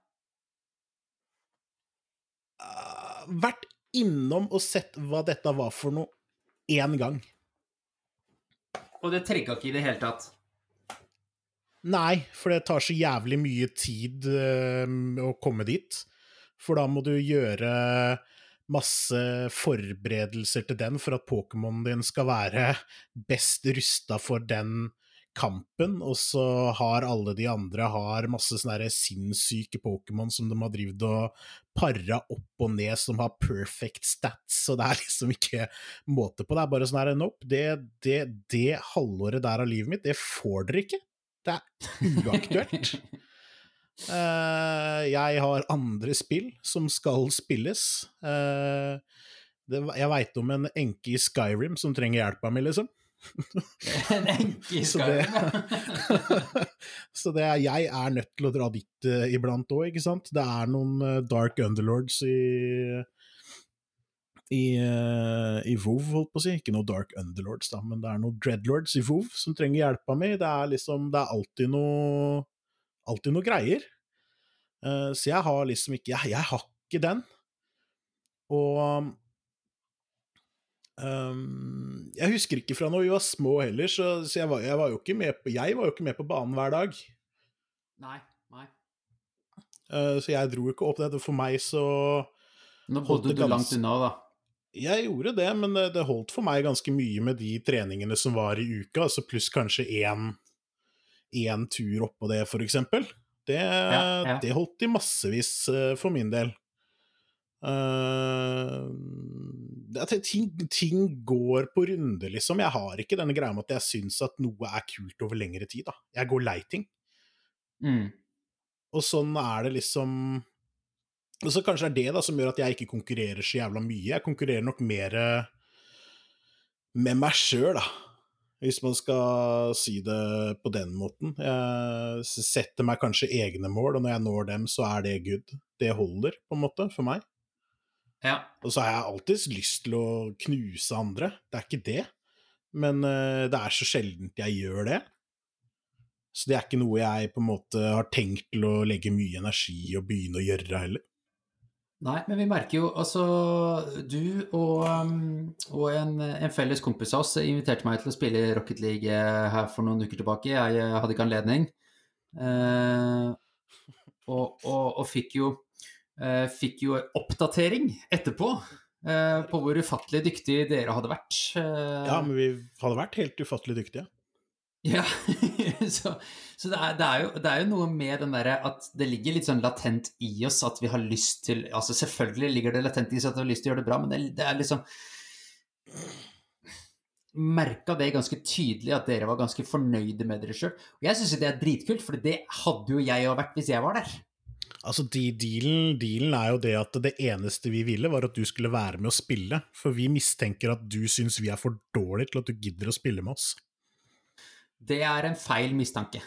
Uh, vært innom og sett hva dette var for noe, én gang. Og det trigga ikke i det hele tatt. Nei, for det tar så jævlig mye tid øh, å komme dit. For da må du gjøre masse forberedelser til den for at Pokémonen din skal være best rusta for den kampen, og så har alle de andre har masse sånne sinnssyke Pokémon som de har drevet og para opp og ned, som har perfect stats, og det er <laughs> liksom ikke måte på. Det er bare sånn her, nope, det, det, det halvåret der av livet mitt, det får dere ikke. Det er uaktuelt. uh, <laughs> jeg har andre spill som skal spilles. Uh, det, jeg veit om en enke i Skyrim som trenger hjelpa mi, liksom. <laughs> En enke i skauen, ja. <laughs> Så det er, jeg er nødt til å dra dit uh, iblant òg, ikke sant. Det er noen uh, dark underlords i i, uh, i WoW, holdt på å si. Ikke noe Dark Underlords, da, men det er noen Dreadlords i WoW som trenger hjelpa mi. Det er liksom Det er alltid noe Alltid noe greier. Uh, så jeg har liksom ikke Jeg, jeg har ikke den. Og ehm, Jeg husker ikke fra når vi var små heller, så, så jeg, var, jeg var jo ikke med på Jeg var jo ikke med på banen hver dag. Nei, nei. Uh, så jeg dro ikke opp det. For meg så Nå bodde du langt unna, da. Jeg gjorde det, men det, det holdt for meg ganske mye med de treningene som var i uka, altså pluss kanskje én, én tur oppå det, for eksempel. Det, ja. det holdt i massevis eh, for min del. Eh, det, at ting, ting går på runde, liksom. Jeg har ikke denne greia med at jeg syns at noe er kult over lengre tid, da. Jeg går lei ting. Mm. Og sånn er det liksom Og så kanskje det er det da som gjør at jeg ikke konkurrerer så jævla mye. Jeg konkurrerer nok mer med meg sjøl, da. Hvis man skal si det på den måten. Jeg setter meg kanskje egne mål, og når jeg når dem, så er det good. Det holder, på en måte, for meg. Ja. Og så har jeg alltids lyst til å knuse andre, det er ikke det. Men uh, det er så sjeldent jeg gjør det. Så det er ikke noe jeg på en måte har tenkt til å legge mye energi i og begynne å gjøre heller. Nei, men vi merker jo altså Du og, um, og en, en felles kompis av oss inviterte meg til å spille Rocket League eh, her for noen uker tilbake. Jeg eh, hadde ikke anledning. Eh, og, og, og fikk jo fikk jo oppdatering etterpå eh, på hvor ufattelig dyktige dere hadde vært. Eh, Ja, men vi hadde vært helt ufattelig dyktige. Ja, <laughs> så, så det, er, det, er jo, det er jo noe med den derre at det ligger litt sånn latent i oss at vi har lyst til Altså selvfølgelig ligger det latent i oss at vi har lyst til å gjøre det bra, men det, det er liksom Merka det ganske tydelig at dere var ganske fornøyde med dere sjøl. Og jeg syns det er dritkult, for det hadde jo jeg òg vært hvis jeg var der. Altså, de, dealen, dealen er jo det at det eneste vi ville, var at du skulle være med å spille. For vi mistenker at du syns vi er for dårlige til at du gidder å spille med oss. Det er en feil mistanke.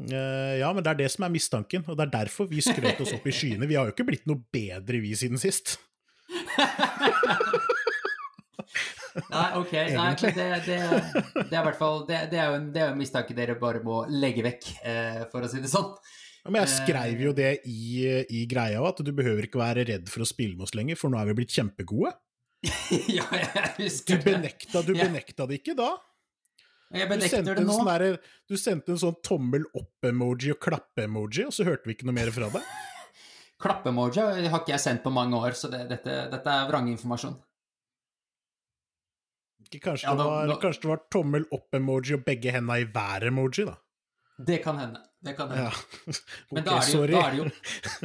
Uh, ja, men det er det som er mistanken, og det er derfor vi skrøt oss opp i skyene. Vi har jo ikke blitt noe bedre, vi, siden sist. <laughs> Nei, ok. Nei, det, det, det er i hvert fall det, det, er jo en, det er en mistanke dere bare må legge vekk, uh, for å si det sånn. Ja, men jeg skrev jo det i, i greia òg, at du behøver ikke være redd for å spille med oss lenger, for nå er vi blitt kjempegode. <laughs> ja, jeg Du husker det. benekta, du benekta det ikke da. Jeg benekter det nå. sånn derre- du sendte en sånn tommel opp-emoji og klappe-emoji, og så hørte vi ikke noe mer fra deg. <laughs> Klappemoji har ikke jeg sendt på mange år, så det, dette, dette er vrangeinformasjon. Kanskje, Ja, kanskje det var tommel opp-emoji og begge henda i hver-emoji, da. Det kan hende. Det kan hende. Ja. Men da er det jo, da er det jo,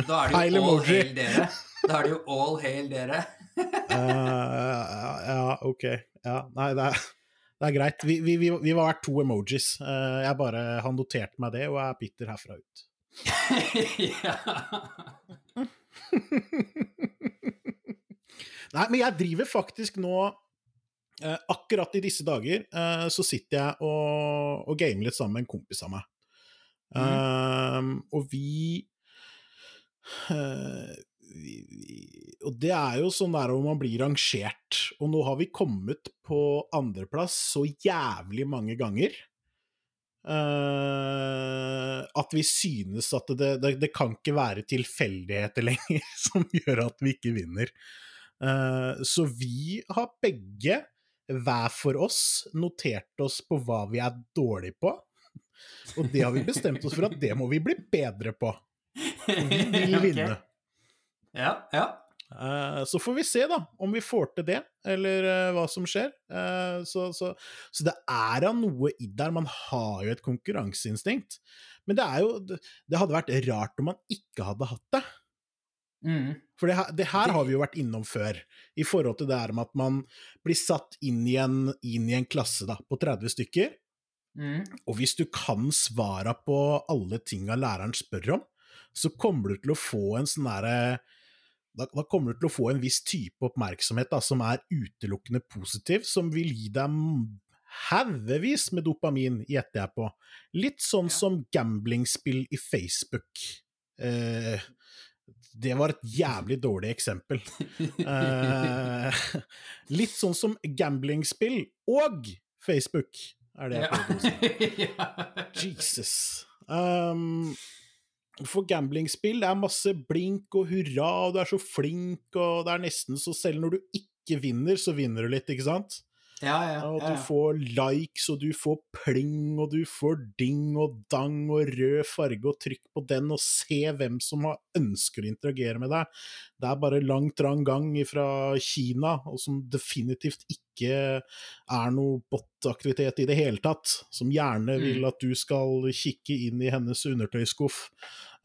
da er det jo all hail dere. Da er det jo all hail dere. <laughs> uh, ja, ok. Ja, nei, det er, det er greit. Vi, vi, vi, vi var to emojis. Uh, jeg bare har notert meg det, og er bitter herfra ut. <laughs> ja. <laughs> Nei, men jeg driver faktisk nå eh, Akkurat i disse dager eh, så sitter jeg og, og gamer litt sammen med en kompis av meg. Um, og vi, uh, vi, vi Og det er jo sånn der om man blir rangert. Og nå har vi kommet på andreplass så jævlig mange ganger. Uh, at vi synes at det, det, det kan ikke være tilfeldigheter lenger <laughs> som gjør at vi ikke vinner. Uh, så vi har begge, hver for oss, notert oss på hva vi er dårlige på. Og det har vi bestemt oss for at det må vi bli bedre på. Vi <laughs> vil vinne. Ja, ja. Eh, så får vi se, da, om vi får til det, eller eh, hva som skjer. Eh, så, så, så det er da noe i der. Man har jo et konkurranseinstinkt. Men det er jo Det det hadde vært rart om man ikke hadde hatt det. Mm. For det, her- det her har vi jo vært innom før, i forhold til det her med at man blir satt inn i en, inn i en klasse da, på 30 stykker, Mm. og hvis du kan svara på alle tinga læreren spør om, så kommer du til å få en sånn derre da, da kommer du til å få en viss type oppmerksomhet da, som er utelukkende positiv, som vil gi deg haugevis med dopamin, gjetter jeg på. Litt sånn Ja. som gamblingspill i Facebook. Eh, det var et jævlig dårlig eksempel. <laughs> Eh, <laughs> litt sånn som gamblingspill og Facebook, er det jeg prøver å si. <laughs> ja. Jesus. Um, for gamblingspill det er masse blink og hurra, og du er så flink, og det er nesten så selv når du ikke vinner, så vinner du litt, ikke sant? Ja, ja, Og ja, du får likes, og du får pling, og du får ding og dang og rød farge, og trykk på den, og se hvem som har ønsker å interagere med deg. Det er bare lang, trang gang fra Kina, og som definitivt ikke er noe bot-aktivitet i det hele tatt, som gjerne Mm. vil at du skal kikke inn i hennes undertøyskuff.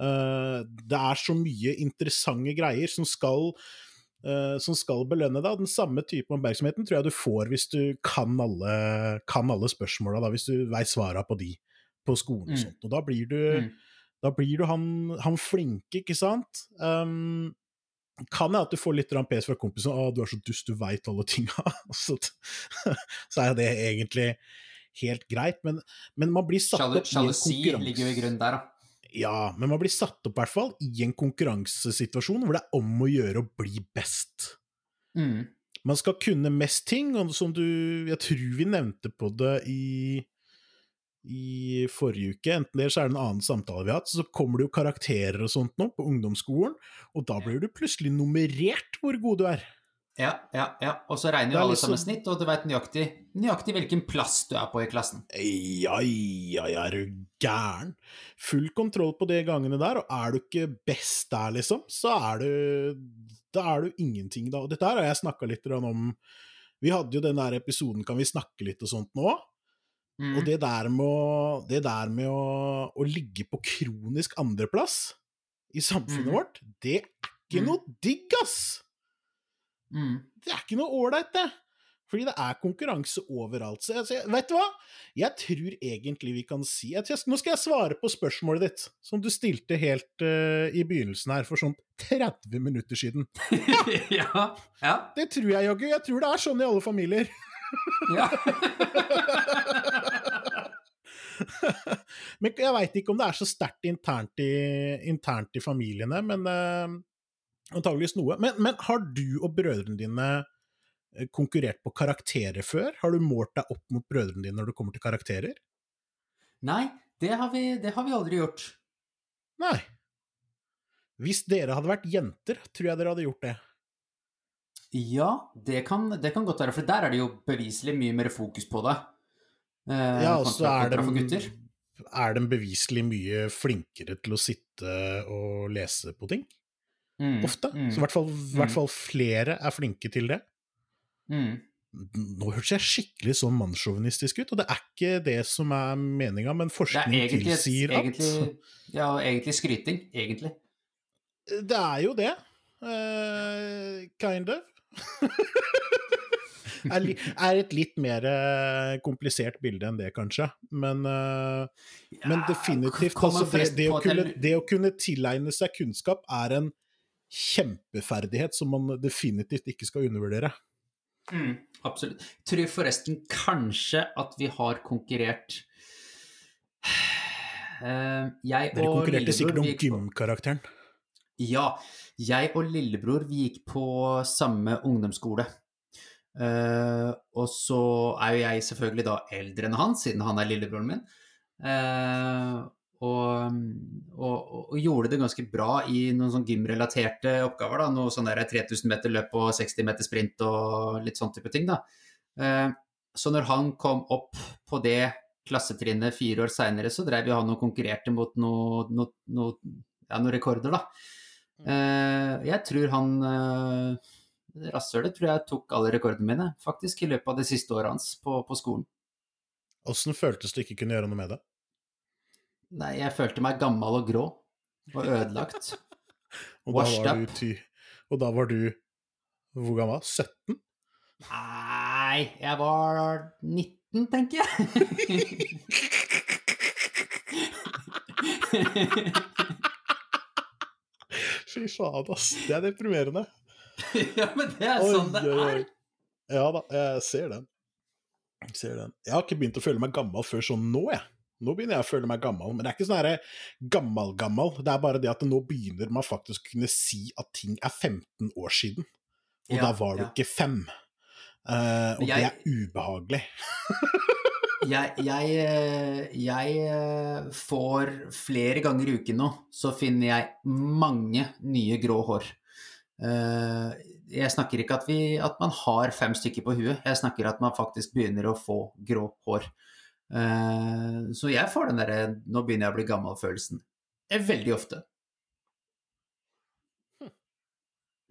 Eh, det er så mye interessante greier som skal som skal belønne deg. Den samme type oppmerksomheten tror jeg du får hvis du kan alle, kan alle spørsmåla, da, hvis du veit svara på de på skolen og Mm. sånt. Og da blir du, Mm. da blir du han, han flinke, ikke sant? Um, kan hende at du får litt pes fra kompisen 'Å, du er så dust, du veit alle tinga'. <laughs> så, så er det egentlig helt greit, men, men man blir satt Sjalu- opp i en Sjalusi ligger jo i grunnen der, da. Ja, men man blir satt opp i hvert fall i en konkurransesituasjon hvor det er om å gjøre å bli best. Mm. Man skal kunne mest ting, og som du Jeg tror vi nevnte på det i i forrige uke, enten det så er det en annen samtale vi har hatt, så kommer det jo karakterer og sånt nå på ungdomsskolen, og da blir du plutselig nummerert hvor god du er. Ja, ja, ja. Og så regner jo alle liksom- sammen snitt, og du veit nøyaktig, nøyaktig hvilken plass du er på i klassen. Ja, ja, ja, er du gæren? Full kontroll på de gangene der, og er du ikke best der, liksom, så er du Da er du ingenting, da. Og dette her har jeg snakka litt om Vi hadde jo den der episoden Kan vi snakke litt og sånt nå? Mm. Og det der med, å, det der med å, å ligge på kronisk andreplass i samfunnet mm. vårt, det er ikke mm. noe digg, ass! Mm. Det er ikke noe ålreit, det. Fordi det er konkurranse overalt. Så jeg, vet du hva? Jeg tror egentlig vi kan si jeg, Nå skal jeg svare på spørsmålet ditt, som du stilte helt uh, i begynnelsen her, for sånn 30 minutter siden. <laughs> ja. Ja. Det tror jeg jaggu. Jeg tror det er sånn i alle familier. ja. <laughs> men jeg veit ikke om det er så sterkt internt i, internt i familiene, men uh, antageligvis noe. Men, men, har du og brødrene dine eh, konkurrert på karakterer før? Har du målt deg opp mot brødrene dine når det kommer til karakterer? Nei, det har vi, det har vi aldri gjort. Nei. Hvis dere hadde vært jenter, tror jeg dere hadde gjort det. Ja, det kan, det kan godt være, for der er det jo beviselig mye mer fokus på det. Eh, ja, og så er, er de beviselig mye flinkere til å sitte og lese på ting. Mm, Ofte. Mm, så i hvert, fall, mm. hvert fall, flere er flinke til det. Mm. Nå hørtes jeg skikkelig sånn mannssjåvinistisk ut, og det er ikke det som er meninga, men forskning tilsier at Ja, egentlig skryting. Egentlig. Det er jo det. Uh, kind of. <laughs> er, er, et litt mer eh, komplisert bilde enn det, kanskje. Men, uh, ja, men definitivt altså, det, det, å kunne, det, å kunne, tilegne seg kunnskap er en kjempeferdighet som man definitivt ikke skal undervurdere. Mm, absolutt. Tror forresten kanskje at vi har konkurrert uh, Jeg Dere konkurrerte sikkert om gymkarakteren? Ja. Jeg og lillebror vi gikk på samme ungdomsskole. Uh, og så er jo jeg selvfølgelig da eldre enn han, siden han er lillebroren min. Uh, og, og, og, gjorde det ganske bra i noen sånn gymrelaterte oppgaver. da, Noe sånn der 3000 meter løp og 60 meter sprint og litt sånn type ting. da. Uh, så når han kom opp på det klassetrinnet fire år seinere, så drev jo han og konkurrerte mot noen no, no, ja, noe rekorder, da. Uh, jeg tror han uh, Rasshølet tror jeg tok alle rekordene mine, faktisk, i løpet av det siste året hans på, på skolen. Åssen føltes det ikke kunne gjøre noe med det? Nei, jeg følte meg gammel og grå. Og ødelagt. <laughs> og, da var du ty og da var du Hvor gammel? 17? Nei, jeg var 19, tenker jeg. <laughs> Fy faen, ass. Det er deprimerende. <laughs> ja, men det er sånn det er. Ja da, jeg ser den. Jeg ser den. Jeg har ikke begynt å føle meg gammel før sånn nå, jeg. Nå begynner jeg å føle meg gammel, men det er ikke sånn gammel-gammel. Det er bare det at nå begynner man faktisk å kunne si at ting er 15 år siden. Og ja, da var du ja. ikke fem. Uh, og jeg, det er ubehagelig. <laughs> jeg, jeg, eh, jeg, eh, får flere ganger i uken nå, så finner jeg mange nye grå hår. Uh, jeg snakker ikke at, vi, at man har fem stykker på huet, jeg snakker at man faktisk begynner å få grå hår. Uh, så jeg får den derre 'nå begynner jeg å bli gammel'-følelsen veldig ofte.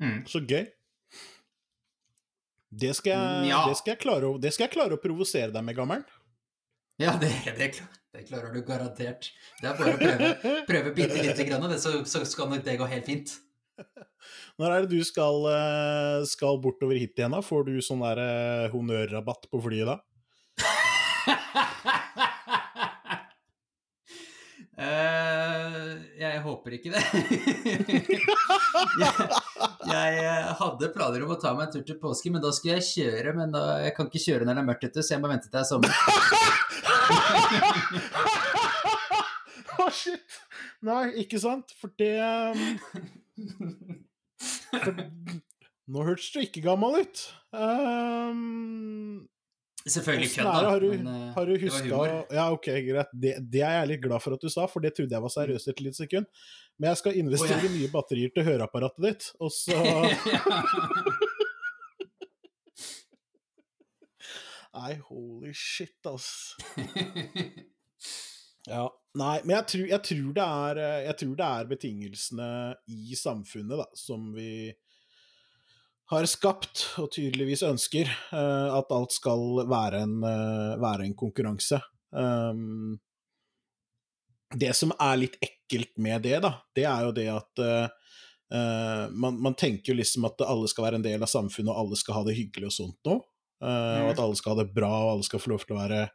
Mm. Så gøy. Det skal, jeg, ja. det, skal å, det skal, jeg, klare å provosere deg med, gammer'n. Ja, det, det, det, klarer du garantert. Det er bare å prøve, prøve bitte lite grann, så, så skal nok det gå helt fint. <laughs> Når er det du skal, eh, skal bortover hit igjen, da? Får du sånn der eh, honnørrabatt på flyet da? Uh, jeg håper ikke det. <laughs> jeg, jeg, hadde planer om å ta meg en tur til påske, men da skulle jeg kjøre. Men da, jeg kan ikke kjøre når det er mørkt ute, så jeg må vente til det er sommer. <laughs> Å, oh, shit! Nei, ikke sant? For det um, <laughs> for, Nå hørtes du ikke gammel ut. Um, Selvfølgelig kødda. Har du, men, uh, har du huska Ja, ok, greit. Det, det, er jeg litt glad for at du sa, for det trodde jeg var seriøst et lite sekund. Men jeg skal investere oh, ja. nye batterier til høreapparatet ditt, og så <laughs> Nei, holy shit, ass. Ja. Nei, men jeg tror, jeg, tror er, jeg tror, det er, betingelsene i samfunnet da, som vi har skapt, og tydeligvis ønsker, uh, at alt skal være en, uh, være en konkurranse. Um, det som er litt ekkelt med det, da, det er jo det at uh, man, man, tenker jo liksom at alle skal være en del av samfunnet, og alle skal ha det hyggelig og sånt noe. Mm. Og at alle skal ha det bra, og alle skal få lov til å være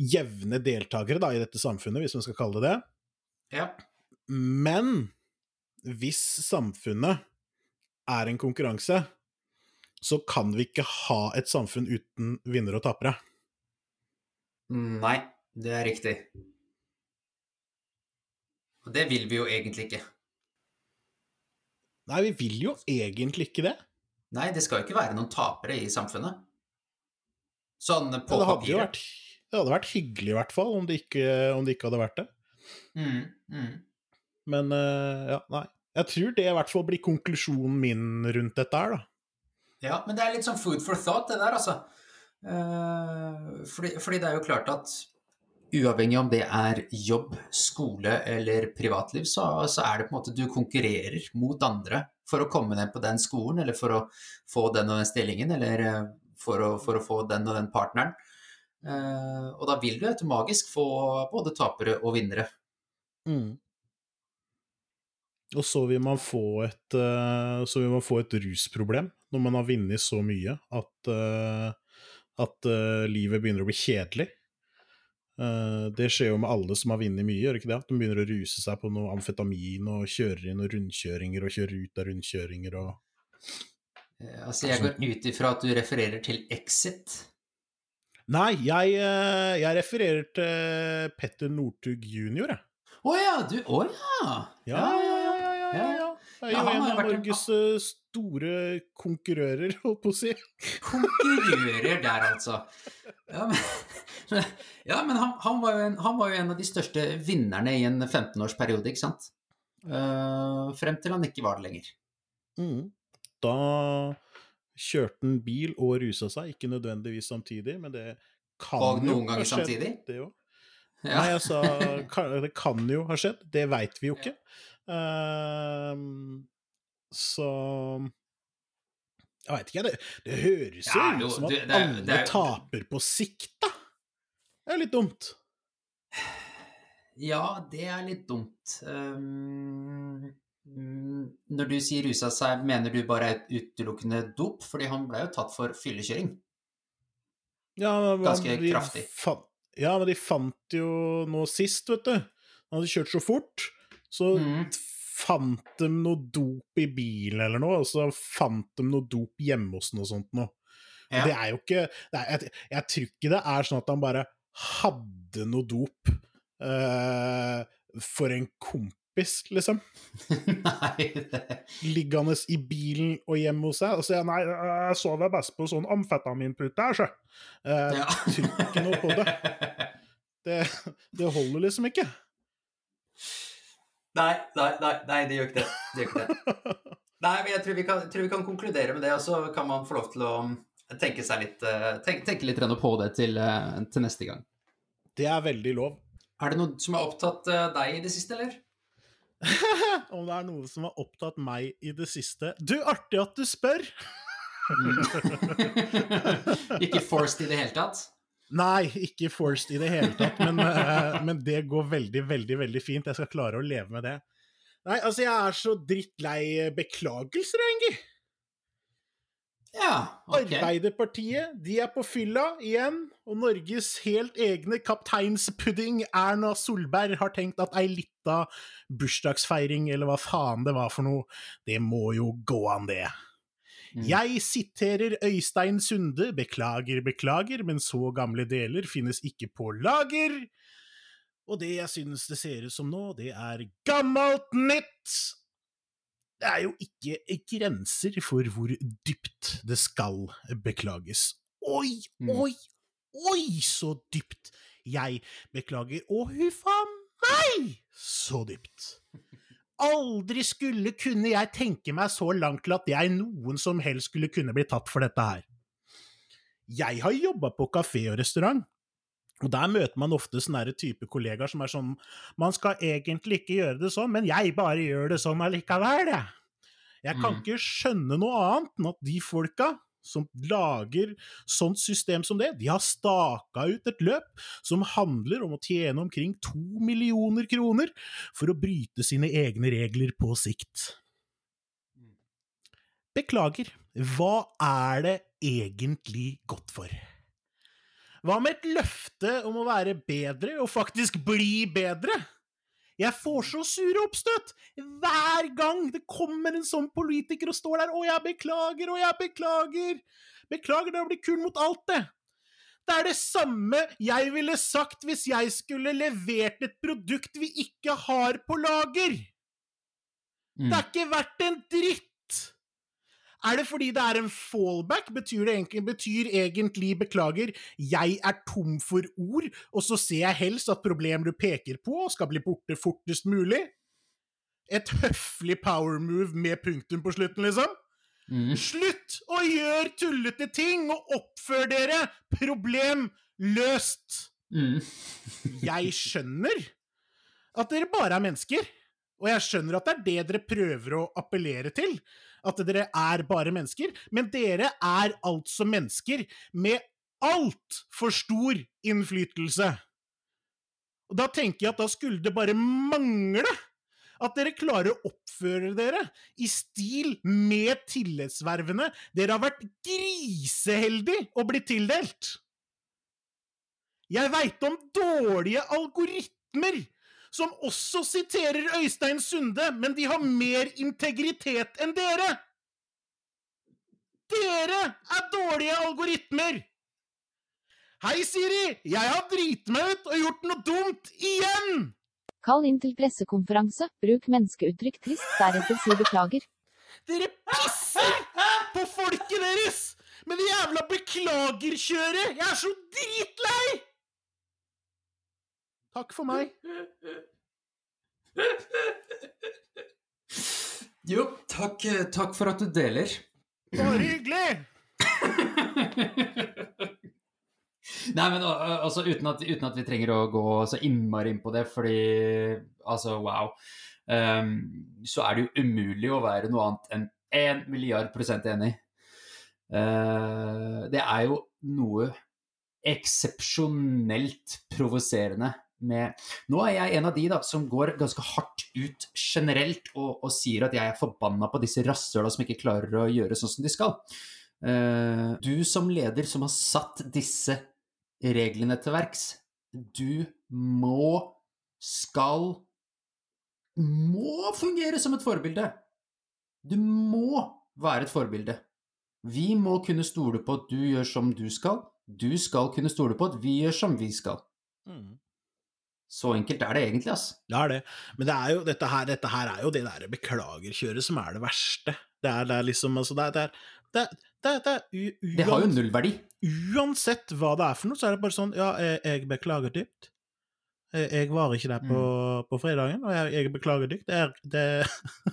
jevne deltakere da, i dette samfunnet, hvis man skal kalle det det. Ja. Men hvis samfunnet er en konkurranse, så kan vi ikke ha et samfunn uten vinnere og tapere. Nei, Det er riktig. Og det vil vi jo egentlig ikke. Nei, vi vil jo egentlig ikke det. Nei, det skal jo ikke være noen tapere i samfunnet. Sånn Ja, på jo papiret. vært, det hadde vært hyggelig, i hvert fall, om det ikke, om det ikke hadde vært det. Mm, mm. Men eh, ja, nei. Jeg tror det i hvert fall blir konklusjonen min rundt dette her, da. Ja, men det er litt sånn food for thought, det der, altså. Eh, fordi, fordi det er jo klart at uavhengig om det er jobb, skole eller privatliv, så, så er det på en måte du konkurrerer mot andre for å komme ned på den skolen, eller for å få den og den stillingen, eller eh, for å, for å få den og den partneren. Eh, og da vil du automatisk få både tapere og vinnere. Og så vil man få et eh, Så vil man få et rusproblem når man har vunnet så mye at, eh, at eh, livet begynner å bli kjedelig. Det skjer jo med alle som har vunnet mye, gjør ikke det? At de begynner å ruse seg på noe amfetamin og kjører inn noen rundkjøringer og kjører ut av rundkjøringer og altså, jeg går ut ifra at du refererer til Exit. Nei, jeg, jeg refererer til Petter Northug jr., jeg. Å ja, du Å ja! Ja, ja, ja, ja, ja, ja, ja. Jeg er jo ja, en av en- Norges eh, store konkurrører, holdt på å si. Konkurrører der, altså. Ja, men, <laughs> ja, men han, han, var en, han var jo en av de største vinnerne i en 15-årsperiode, ikke sant? Uh, frem til han ikke var det lenger. Mm. Da kjørte han bil og rusa seg, ikke nødvendigvis samtidig, men det kan Og noen ganger samtidig? Det òg. Ja. Nei, altså, det kan jo ha skjedd, det veit vi jo <laughs> ikke. Ehm, så Jeg veit ikke, det, det høres jo Ja, ut som at det- det alle det er- taper på sikt, da. Det er litt dumt. ja, det er litt dumt. Um, når du sier rusa seg, mener du bare utelukkende dop? Fordi han ble jo tatt for fyllekjøring. Ja, men Ganske kraftig. Fant, ja, men de fant jo noe sist, vet du. Han hadde kjørt så fort, så mm. fant de noe dop i bilen eller noe, og så fant de noe dop hjemme hos noe sånt noe. Ja. Det er jo ikke er, jeg, jeg tror ikke det er sånn at han bare hadde noe dop uh, for en kompis, liksom. <laughs> Nei, det Liggende i bilen og hjemme hos seg. Og så nei, jeg sover best på sånn amfetaminpute her, sjø. Uh, ja. tror ikke noe på det. <laughs> Det, det holder liksom ikke. Nei, nei, nei, nei, det gjør ikke det. det, gjør ikke det. Nei, men jeg tror vi, kan, tror vi kan konkludere med det, og så kan man få lov til å tenke seg litt eh, tenke, tenke litt på det til, eh, til neste gang. Det er veldig lov. Er det noe som har opptatt eh, deg i det siste, eller? <laughs> Om det er noe som har opptatt meg i det siste Du, artig at du spør! <laughs> ikke forced i det hele tatt? Nei, ikke forced i det hele tatt, men, eh, men det går veldig, veldig, veldig fint. Jeg skal klare å leve med det. Nei, altså, jeg er så drittlei beklagelser, egentlig. Ja, ok. Arbeiderpartiet, de er på fylla igjen, og Norges helt egne kapteinspudding Erna Solberg har tenkt at ei lita bursdagsfeiring, eller hva faen det var for noe, det må jo gå an, det. Mm. Jeg siterer Øystein Sunde, beklager, beklager, men så gamle deler finnes ikke på lager. Og det jeg synes det ser ut som nå, det er gammelt nytt! Det er jo ikke grenser for hvor dypt det skal beklages. Oi, Mm. oi, oi, så dypt! Jeg beklager, og huffa meg, så dypt! Aldri skulle kunne jeg tenke meg så langt til at jeg noen som helst skulle kunne bli tatt for dette her. Jeg har jobba på kafé og restaurant, og der møter man ofte sånne type kollegaer som er sånn Man skal egentlig ikke gjøre det sånn, men jeg bare gjør det sånn allikevel, jeg. Jeg kan Mm. ikke skjønne noe annet enn at de folka som lager sånt system som det, de har staka ut et løp som handler om å tjene omkring to millioner kroner for å bryte sine egne regler på sikt. Beklager, hva er det egentlig godt for? Hva med et løfte om å være bedre, og faktisk bli bedre? Jeg får så sure oppstøt hver gang det kommer en sånn politiker og står der 'Å, jeg beklager, og jeg beklager'. Beklager, det blir kul mot alt, det. Det er det samme jeg ville sagt hvis jeg skulle levert et produkt vi ikke har på lager. Mm. Det er ikke verdt en dritt! Er det fordi det er en fallback? Betyr egentlig, betyr egentlig beklager, jeg er tom for ord, og så ser jeg helst at problemet du peker på, skal bli borte fortest mulig? Et høflig power move med punktum på slutten, liksom? Mm. Slutt å gjøre tullete ting, og oppfør dere! Problem løst! Mm. <laughs> Jeg skjønner at dere bare er mennesker. Og jeg skjønner at det er det dere prøver å appellere til. At dere er bare mennesker. Men dere er altså mennesker med altfor stor innflytelse. Og da tenker jeg at da skulle det bare mangle at dere klarer å oppføre dere i stil med tillitsvervene dere har vært griseheldig å bli tildelt. Jeg veit om dårlige algoritmer som også siterer Øystein Sunde, men de har mer integritet enn dere! Dere er dårlige algoritmer! Hei, Siri! Jeg har driti meg ut og gjort noe dumt igjen! Kall inn til pressekonferanse, bruk menneskeuttrykk trist, deretter si beklager. Dere pisser på folket deres med det jævla beklagerkjøret! Jeg er så dritlei! Takk for meg. Jo, takk, takk for at du deler. Bare hyggelig! Nei, men altså, uten at, uten at vi trenger å gå så innmari inn på det, fordi altså, wow. Um, så er det jo umulig å være noe annet enn 1 milliard prosent enig. Uh, det er jo noe eksepsjonelt provoserende med Nå er jeg en av de da, som går ganske hardt ut generelt og, og sier at jeg er forbanna på disse rasshøla som ikke klarer å gjøre sånn som de skal. Uh, du som leder som har satt disse reglene til verks, du må, skal, må fungere som et forbilde. Du må være et forbilde. Vi må kunne stole på at du gjør som du skal. Du skal kunne stole på at vi gjør som vi skal. Så enkelt er det egentlig, ass. Det er det. Men det er jo, dette, her, dette her er jo det der beklagerkjøret som er det verste. Det er, det er liksom altså, det er, det er, det er, det har jo nullverdi. Uansett hva det er for noe, så er det bare sånn Ja, jeg, jeg beklager dypt. Jeg, jeg var ikke der på, på fredagen, og jeg, jeg beklager dypt. Det er, <laughs>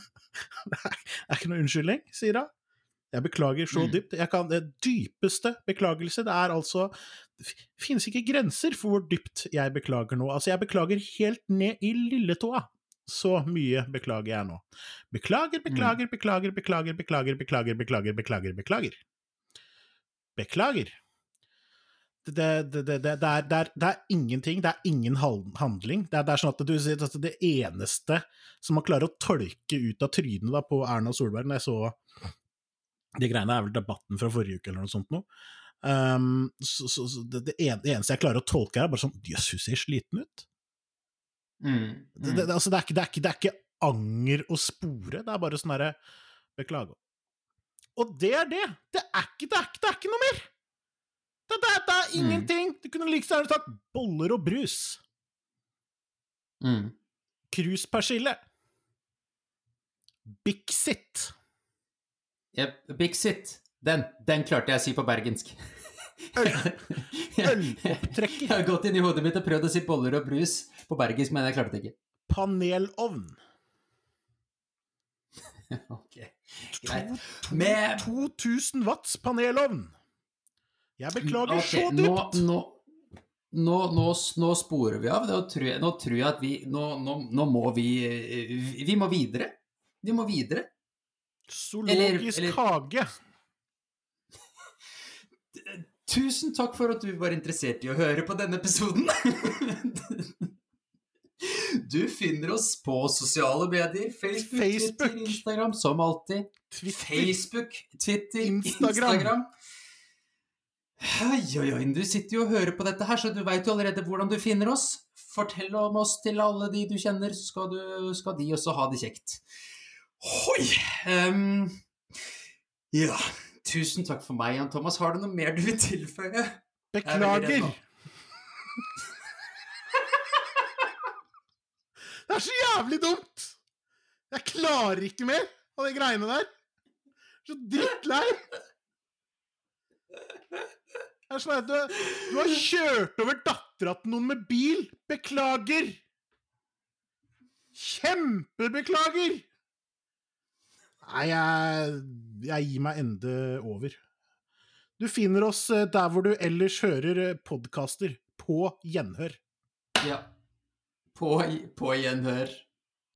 er ikke noe unnskyldning, sier da. Jeg beklager så Mm. dypt. Jeg kan, det dypeste beklagelse, det er altså finnes ikke grenser for hvor dypt jeg beklager nå. Altså, jeg beklager helt ned i lilletåa. Så mye beklager jeg nå. Beklager, mm. beklager, beklager, beklager, beklager, beklager, beklager, beklager. Beklager. beklager. Det, det, det, er, er, det, er, ingenting, det er ingen handling. Det er, er sånn at du sier at det eneste som man klarer å tolke ut av trynet på Erna Solberg når jeg så de greiene, er vel debatten fra forrige uke eller noe sånt noe Um, så, så, så det, det, eneste jeg klarer å tolke, er bare sånn Jøss, hun ser sliten ut. Mm. Det, det, altså, det, er ikke, det, er ikke, det er ikke anger å spore, det er bare sånn herre Beklager. Og det er det! Det er ikke, det er ikke, det er ikke noe mer! Det, det, det er ingenting! Du kunne like gjerne tatt boller og brus. Mm. Kruspersille. Bixit. Yep, Bixit. Den, den klarte jeg å si på bergensk. Øl. <laughs> Jeg har gått inn i hodet mitt og prøvd å si boller og brus på bergensk, men jeg klarte det ikke. Panelovn. <laughs> Ok, greit. Med 2000 watts panelovn. Jeg beklager okay, så dypt. nå, nå, nå, nå sporer vi av. Nå tror jeg, nå tror jeg at vi nå, nå, nå må vi eh, Vi må videre. Vi må videre. Zoologisk eller- hage. Tusen takk for at du var interessert i å høre på denne episoden. Du finner oss på sosiale medier. Facebook, Facebook. Twitter, Instagram, som alltid. Twitter. Facebook, Twitter, Instagram. Instagram. Oi, oi, oi, du sitter jo og hører på dette her, så du veit jo allerede hvordan du finner oss. Fortell om oss til alle de du kjenner, så skal, du, skal de også ha det kjekt. Hoi! Um, ja, tusen takk for meg, Jan Thomas. Har du noe mer du vil tilføye? Jeg er Beklager. Det er så jævlig dumt! Jeg klarer ikke mer av de greiene der. Så drittlei. Det er sånn at du, du har kjørt over dattera til noen med bil. Beklager! Kjempebeklager! Nei, jeg, jeg gir meg ende over. Du finner oss eh, der hvor du ellers hører podkaster. På gjenhør. Ja. På, på gjenhør.